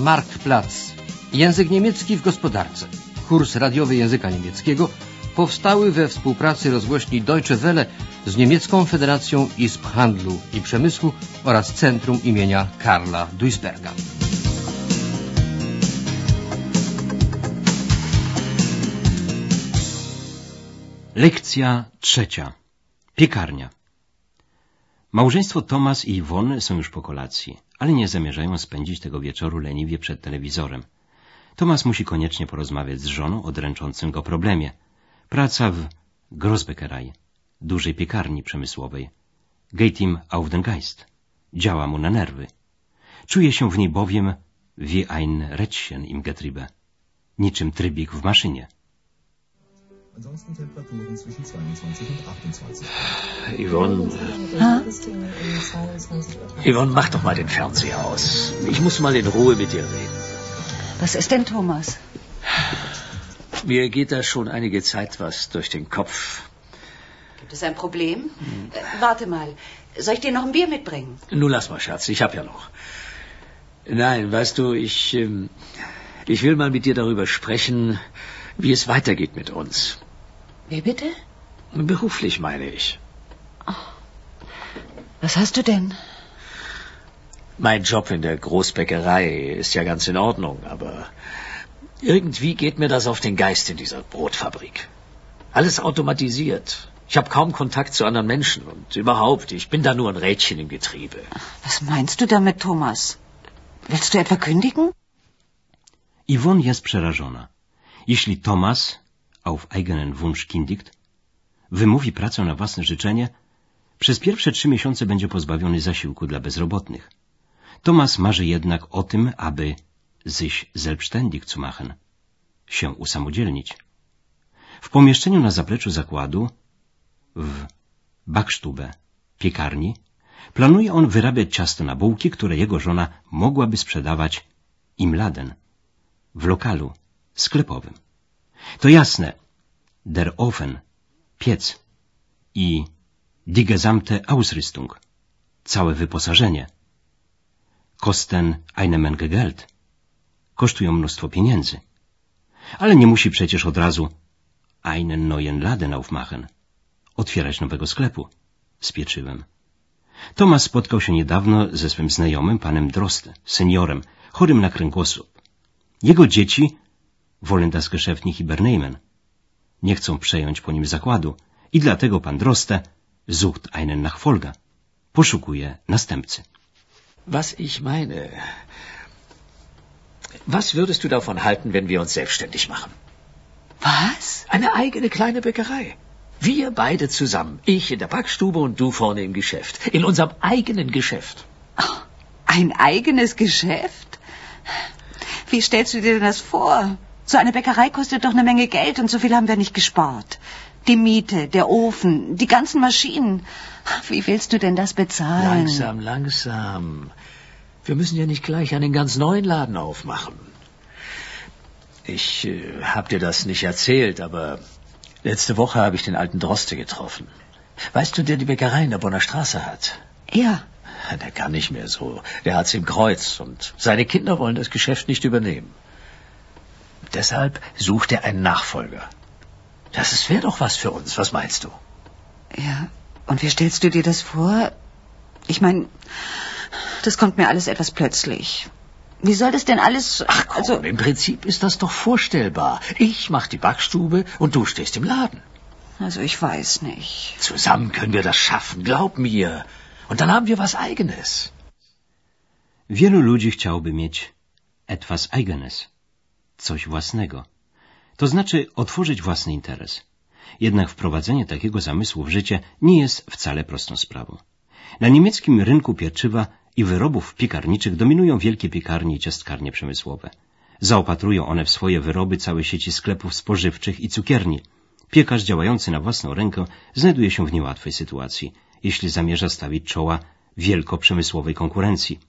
Marktplatz. Język niemiecki w gospodarce. Kurs radiowy języka niemieckiego powstały we współpracy rozgłośni Deutsche Welle z Niemiecką Federacją Izb Handlu i Przemysłu oraz Centrum imienia Karla Duisberga. Lekcja trzecia. Piekarnia. Małżeństwo Tomas i Iwon są już po kolacji, ale nie zamierzają spędzić tego wieczoru leniwie przed telewizorem. Tomas musi koniecznie porozmawiać z żoną o dręczącym go problemie. Praca w Grossbäckerei, dużej piekarni przemysłowej. Geht ihm auf den Geist. Działa mu na nerwy. Czuje się w niej bowiem wie ein Rädchen im Getriebe. Niczym trybik w maszynie. Ansonsten Temperaturen zwischen 22 und 28. Yvonne, Ha? Yvonne, mach doch mal den Fernseher aus. Ich muss mal in Ruhe mit dir reden. Was ist denn, Thomas? Mir geht da schon einige Zeit was durch den Kopf. Gibt es ein Problem? Äh, warte mal. Soll ich dir noch ein Bier mitbringen? Nun lass mal, Schatz, ich hab ja noch. Nein, weißt du, ich, ähm, ich will mal mit dir darüber sprechen, wie es weitergeht mit uns. Wie bitte? Beruflich meine ich. Was hast du denn? Mein Job in der Großbäckerei ist ja ganz in Ordnung, aber irgendwie geht mir das auf den Geist in dieser Brotfabrik. Alles automatisiert. Ich habe kaum Kontakt zu anderen Menschen und überhaupt, ich bin da nur ein Rädchen im Getriebe. Was meinst du damit, Thomas? Willst du etwa kündigen? Iwon jest przerażona. Jeśli Tomas, auf eigenen Wunsch kündigt, wymówi pracę na własne życzenie, przez pierwsze trzy miesiące będzie pozbawiony zasiłku dla bezrobotnych. Tomas marzy jednak o tym, aby sich selbstständig zu machen, się usamodzielnić. W pomieszczeniu na zapleczu zakładu, w Backstube, piekarni, planuje on wyrabiać ciasto na bułki, które jego żona mogłaby sprzedawać im laden, w lokalu sklepowym. To jasne, der Ofen, piec i die gesamte Ausrüstung, całe wyposażenie, kosten eine Menge Geld, kosztują mnóstwo pieniędzy. Ale nie musi przecież od razu einen neuen Laden aufmachen, otwierać nowego sklepu z pieczywem. Tomasz spotkał się niedawno ze swym znajomym, panem Droste, seniorem, chorym na kręgosłup. Jego dzieci wollen das Geschäft nicht übernehmen. Nie chcą przejąć po nim zakładu i dlatego pan Droste sucht einen Nachfolger. Poszukuje następcy. Was ich meine. Was würdest du davon halten, wenn wir uns selbstständig machen? Was? Eine eigene kleine Bäckerei. Wir beide zusammen. Ich in der Backstube und du vorne im Geschäft. In unserem eigenen Geschäft. Ein eigenes Geschäft? Wie stellst du dir denn das vor? So eine Bäckerei kostet doch eine Menge Geld und so viel haben wir nicht gespart. Die Miete, der Ofen, die ganzen Maschinen. Wie willst du denn das bezahlen? Langsam, langsam. Wir müssen ja nicht gleich einen ganz neuen Laden aufmachen. Ich äh, hab dir das nicht erzählt, aber letzte Woche habe ich den alten Droste getroffen. Weißt du, der die Bäckerei in der Bonner Straße hat? Ja. Der kann nicht mehr so. Der hat's im Kreuz und seine Kinder wollen das Geschäft nicht übernehmen. Deshalb sucht er einen Nachfolger. Das wäre doch was für uns. Was meinst du? Ja. Und wie stellst du dir das vor? Ich meine, das kommt mir alles etwas plötzlich. Wie soll das denn alles... Ach komm, also, im Prinzip ist das doch vorstellbar. Ich mach die Backstube und du stehst im Laden. also ich weiß nicht. Zusammen können wir das schaffen, glaub mir. Und dann haben wir was Eigenes. Wielu ludzi chciałoby mieć etwas eigenes, coś własnego. To znaczy otworzyć własny interes. Jednak wprowadzenie takiego zamysłu w życie nie jest wcale prostą sprawą. Na niemieckim rynku pieczywa i wyrobów piekarniczych dominują wielkie piekarnie i ciastkarnie przemysłowe. Zaopatrują one w swoje wyroby całe sieci sklepów spożywczych i cukierni. Piekarz działający na własną rękę znajduje się w niełatwej sytuacji, jeśli zamierza stawić czoła wielkoprzemysłowej konkurencji.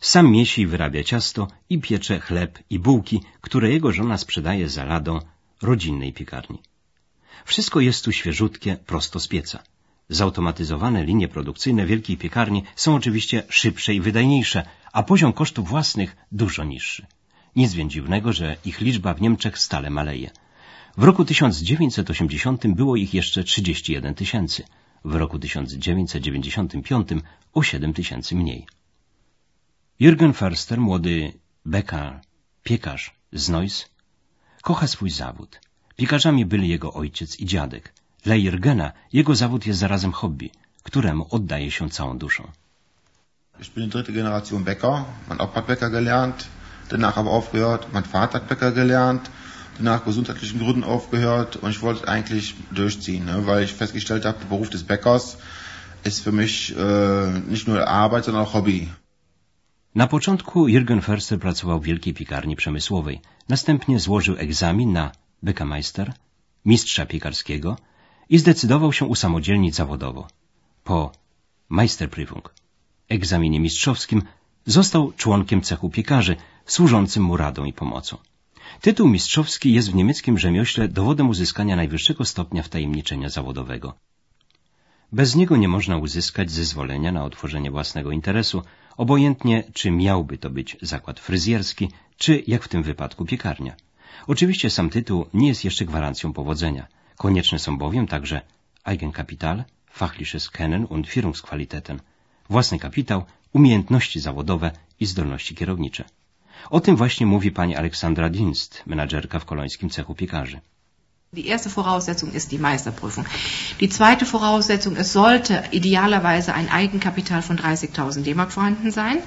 Sam miesi i wyrabia ciasto i piecze chleb i bułki, które jego żona sprzedaje za ladą rodzinnej piekarni. Wszystko jest tu świeżutkie, prosto z pieca. Zautomatyzowane linie produkcyjne wielkiej piekarni są oczywiście szybsze i wydajniejsze, a poziom kosztów własnych dużo niższy. Nic więc dziwnego, że ich liczba w Niemczech stale maleje. W roku 1980 było ich jeszcze 31 tysięcy, w roku 1995 o 7 tysięcy mniej. Jürgen Förster, młody bekar, piekarz z Neuss, kocha swój zawód. Piekarzami byli jego ojciec i dziadek. Dla Jürgena jego zawód jest zarazem hobby, któremu oddaje się całą duszą. Ich bin dritte Generation Bäcker. Mein Opa hat Bäcker gelernt, danach aber aufgehört. Mein Vater hat Bäcker gelernt, danach gesundheitlichen Gründen aufgehört. Und ich wollte eigentlich durchziehen, ne, weil ich festgestellt habe, der Beruf des Bäckers ist für mich äh, nicht nur Arbeit, sondern auch Hobby. Na początku Jürgen Förster pracował w wielkiej piekarni przemysłowej. Następnie złożył egzamin na Bäckermeister, mistrza piekarskiego i zdecydował się usamodzielnić zawodowo. Po Meisterprüfung, egzaminie mistrzowskim, został członkiem cechu piekarzy, służącym mu radą i pomocą. Tytuł mistrzowski jest w niemieckim rzemiośle dowodem uzyskania najwyższego stopnia wtajemniczenia zawodowego. Bez niego nie można uzyskać zezwolenia na otworzenie własnego interesu, obojętnie czy miałby to być zakład fryzjerski, czy jak w tym wypadku piekarnia. Oczywiście sam tytuł nie jest jeszcze gwarancją powodzenia. Konieczne są bowiem także Eigenkapital, fachliches Kennen und Führungsqualitäten, własny kapitał, umiejętności zawodowe i zdolności kierownicze. O tym właśnie mówi pani Aleksandra Dienst, menadżerka w kolońskim cechu piekarzy. Die erste Voraussetzung ist die Meisterprüfung. Die zweite Voraussetzung, es sollte idealerweise ein Eigenkapital von 30.000 D-Mark vorhanden sein.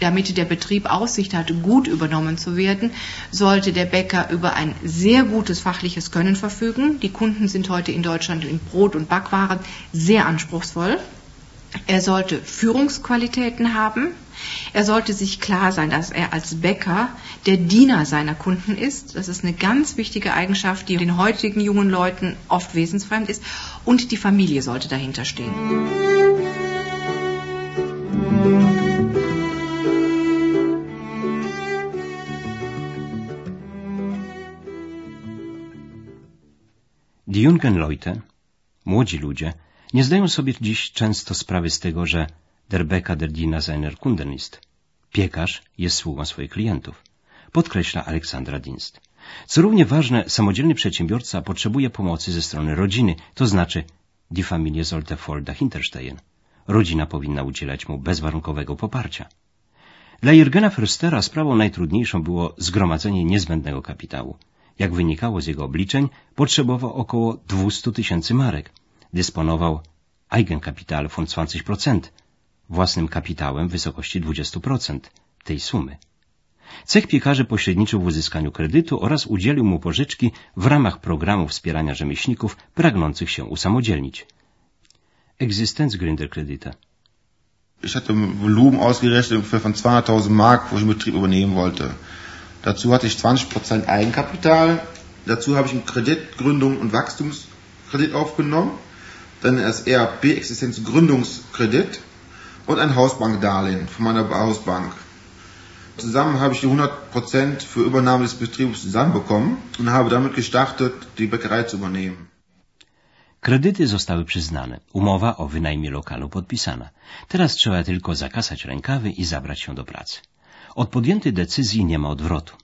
Damit der Betrieb Aussicht hatte, gut übernommen zu werden, sollte der Bäcker über ein sehr gutes fachliches Können verfügen. Die Kunden sind heute in Deutschland in Brot- und Backwaren sehr anspruchsvoll. Er sollte Führungsqualitäten haben. Er sollte sich klar sein, dass er als Bäcker der Diener seiner Kunden ist. Das ist eine ganz wichtige Eigenschaft, die den heutigen jungen Leuten oft wesensfremd ist. Und die Familie sollte dahinter stehen. Die jungen Leute, młodzi ludzie, nie zdają sobie dziś często sprawy z tego, że der Diener seiner Kunden ist. Piekarz jest sługą swoich klientów, podkreśla Aleksandra Dienst. Co równie ważne, samodzielny przedsiębiorca potrzebuje pomocy ze strony rodziny, to znaczy die Familie sollte voll dahinterstehen. Rodzina powinna udzielać mu bezwarunkowego poparcia. Dla Jürgena Förstera sprawą najtrudniejszą było zgromadzenie niezbędnego kapitału. Jak wynikało z jego obliczeń, potrzebował około 200 tysięcy marek. Dysponował Eigenkapital von 20%, własnym kapitałem w wysokości 20% tej sumy. Cech piekarzy pośredniczył w uzyskaniu kredytu oraz udzielił mu pożyczki w ramach programu wspierania rzemieślników pragnących się usamodzielnić. Existenzgründerkredite. Ich hatte ein Volumen ausgerechnet ungefähr von 200.000 Mark, wo ich den Betrieb übernehmen wollte. Dazu hatte ich 20% Eigenkapital. Dazu habe ich einen Kreditgründung und Wachstumskredit aufgenommen. Dann das ERP Existenzgründungskredit und ein Hausbankdarlehen von meiner Hausbank. Zusammen habe ich die 100% für Übernahme des zusammenbekommen und habe damit gestartet, die Bäckerei zu übernehmen. Kredyty zostały przyznane, umowa o wynajmie lokalu podpisana. Teraz trzeba tylko zakasać rękawy i zabrać się do pracy. Od podjętej decyzji nie ma odwrotu.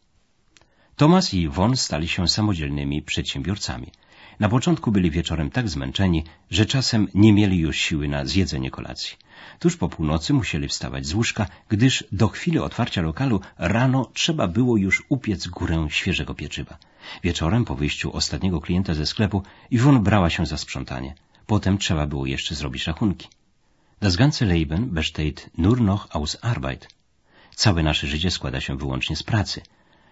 Tomas i Von stali się samodzielnymi przedsiębiorcami. Na początku byli wieczorem tak zmęczeni, że czasem nie mieli już siły na zjedzenie kolacji. Tuż po północy musieli wstawać z łóżka, gdyż do chwili otwarcia lokalu rano trzeba było już upiec górę świeżego pieczywa. Wieczorem, po wyjściu ostatniego klienta ze sklepu, Iwon brała się za sprzątanie. Potem trzeba było jeszcze zrobić rachunki. Das ganze Leben besteht nur noch aus Arbeit. Całe nasze życie składa się wyłącznie z pracy.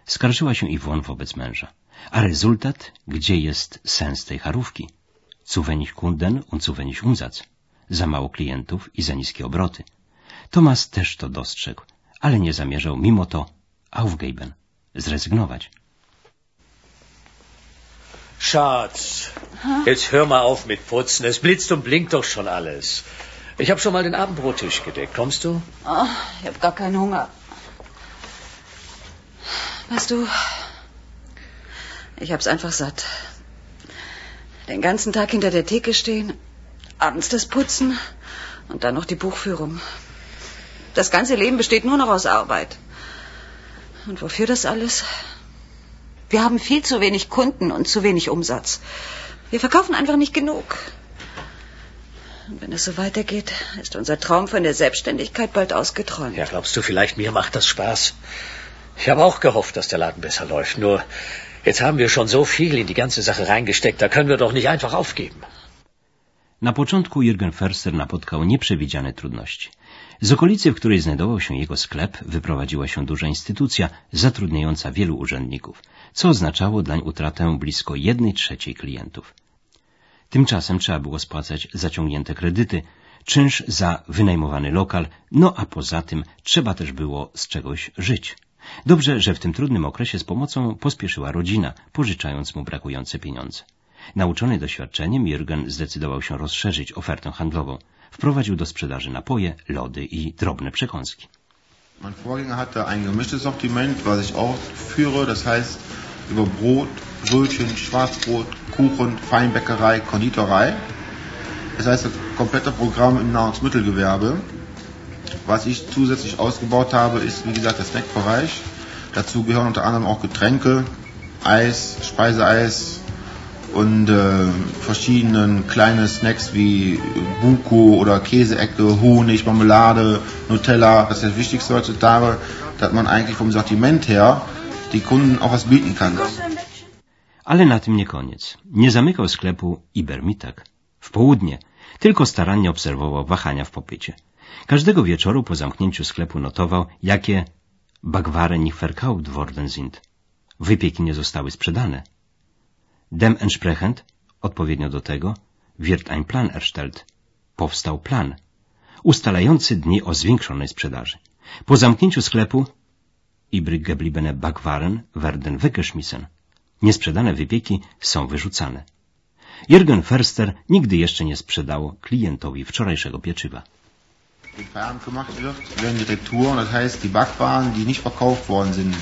Skarżyła się Iwon wobec męża. A rezultat? Gdzie jest sens tej charówki? Zu wenig Kunden und zu wenig Umsatz. Za mało klientów i za niskie obroty. Tomas też to dostrzegł, ale nie zamierzał mimo to aufgeben, zrezygnować. Schatz, jetzt hör mal auf mit Putzen. Es blitzt und blinkt doch schon alles. Ich habe schon mal den Abendbrottisch gedeckt. Kommst du? Oh, ich habe gar keinen Hunger. Weißt du, ich hab's einfach satt. Den ganzen Tag hinter der Theke stehen, abends das Putzen und dann noch die Buchführung. Das ganze Leben besteht nur noch aus Arbeit. Und wofür das alles? Wir haben viel zu wenig Kunden und zu wenig Umsatz. Wir verkaufen einfach nicht genug. Und wenn es so weitergeht, ist unser Traum von der Selbstständigkeit bald ausgeträumt. Ja, glaubst du vielleicht, mir macht das Spaß? Ich habe auch gehofft, dass der Laden besser läuft. Nur, jetzt haben wir schon so viel in die ganze Sache reingesteckt, da können wir doch nicht einfach aufgeben. Na początku Jürgen Förster napotkał nieprzewidziane trudności. Z okolicy, w której znajdował się jego sklep, wyprowadziła się duża instytucja zatrudniająca wielu urzędników, co oznaczało dlań utratę blisko jednej trzeciej klientów. Tymczasem trzeba było spłacać zaciągnięte kredyty, czynsz za wynajmowany lokal, no a poza tym trzeba też było z czegoś żyć. Dobrze, że w tym trudnym okresie z pomocą pospieszyła rodzina, pożyczając mu brakujące pieniądze. Nauczony doświadczeniem, Jürgen zdecydował się rozszerzyć ofertę handlową. Wprowadził do sprzedaży napoje, lody i drobne przekąski. Mein Vorgänger hatte ein gemischtes Sortiment, was ich auch führe. Das heißt, über Brot, Brötchen, Schwarzbrot, Kuchen, Feinbäckerei, Konditorei. Das heißt, das komplette Programm im Nahrungsmittelgewerbe. Was ich zusätzlich ausgebaut habe, ist, wie gesagt, der Snackbereich. Dazu gehören unter anderem auch Getränke, Eis, Speiseeis, und äh, verschiedenen Snacks wie Buko oder Käseecke, Honig, Marmelade, Nutella. Das ist das Wichtigste heutzutage, dass man eigentlich vom Sortiment her die Kunden auch was bieten kann. Ale na tym nie koniec. Nie zamykał sklepu Ibermitak. W południe tylko starannie obserwował wahania w popycie. Każdego wieczoru po zamknięciu sklepu notował, jakie Bagwaren nicht verkauft worden sind. Wypieki nie zostały sprzedane. Dementsprechend, odpowiednio do tego, wird ein Plan erstellt. Powstał plan, ustalający dni o zwiększonej sprzedaży. Po zamknięciu sklepu übrig gebliebene Backwaren werden weggeschmissen. Niesprzedane wypieki są wyrzucane. Jürgen Förster nigdy jeszcze nie sprzedał klientowi wczorajszego pieczywa. Wenn Feierabend gemacht wird, werden die Retouren, das heißt die Backwaren, die nicht verkauft worden sind,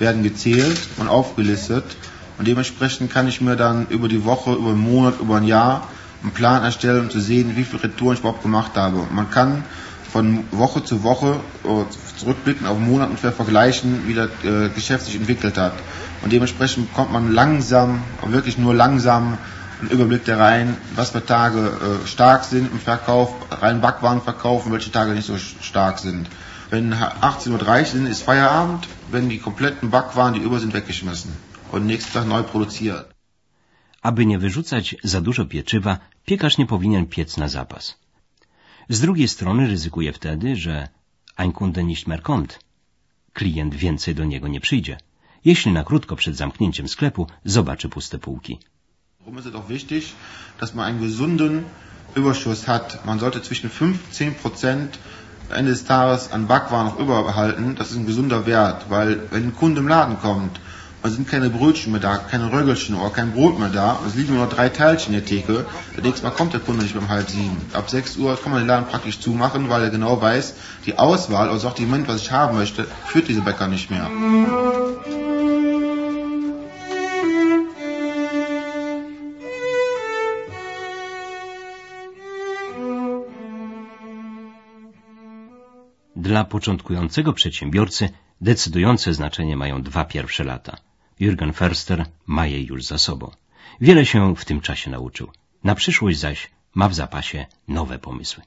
werden gezählt und aufgelistet Und dementsprechend kann ich mir dann über die Woche, über einen Monat, über ein Jahr einen Plan erstellen, um zu sehen, wie viele Retouren ich überhaupt gemacht habe. Man kann von Woche zu Woche äh, zurückblicken auf Monat ungefähr vergleichen, wie das äh, Geschäft sich entwickelt hat. Und dementsprechend bekommt man langsam, wirklich nur langsam, einen Überblick der rein, was für Tage äh, stark sind im Verkauf, rein Backwaren verkaufen, welche Tage nicht so stark sind. Wenn 18.30 Uhr sind, ist Feierabend, wenn die kompletten Backwaren, die über sind, weggeschmissen und nächsten Tag neu produziert. Aby nie wyrzucać za dużo pieczywa, piekarz nie powinien piec na zapas. Z drugiej strony ryzykuje wtedy, że ein Kunde nicht mehr kommt. Klient więcej do niego nie przyjdzie, jeśli na krótko przed zamknięciem sklepu zobaczy puste półki. Warum ist es auch wichtig, dass man einen gesunden Überschuss hat? Man sollte zwischen 5 und 10 Prozent Ende des Tages an Backwaren noch überhalten. Das ist ein gesunder Wert, weil wenn ein Kunde im Laden kommt es sind keine Brötchen mehr da, keine Röggelchen oder kein Brot mehr da. Es liegen nur noch drei Teilchen in der Theke. Das nächste Mal kommt der Kunde nicht um halb sieben. Ab sechs Uhr kann man den Laden praktisch zumachen, weil er genau weiß, die Auswahl, die Moment, was ich haben möchte, führt diese Bäcker nicht mehr. Dla początkującego przedsiębiorcy decydujące znaczenie mają dwa pierwsze lata. Jürgen Förster ma je już za sobą. Wiele się w tym czasie nauczył. Na przyszłość zaś ma w zapasie nowe pomysły.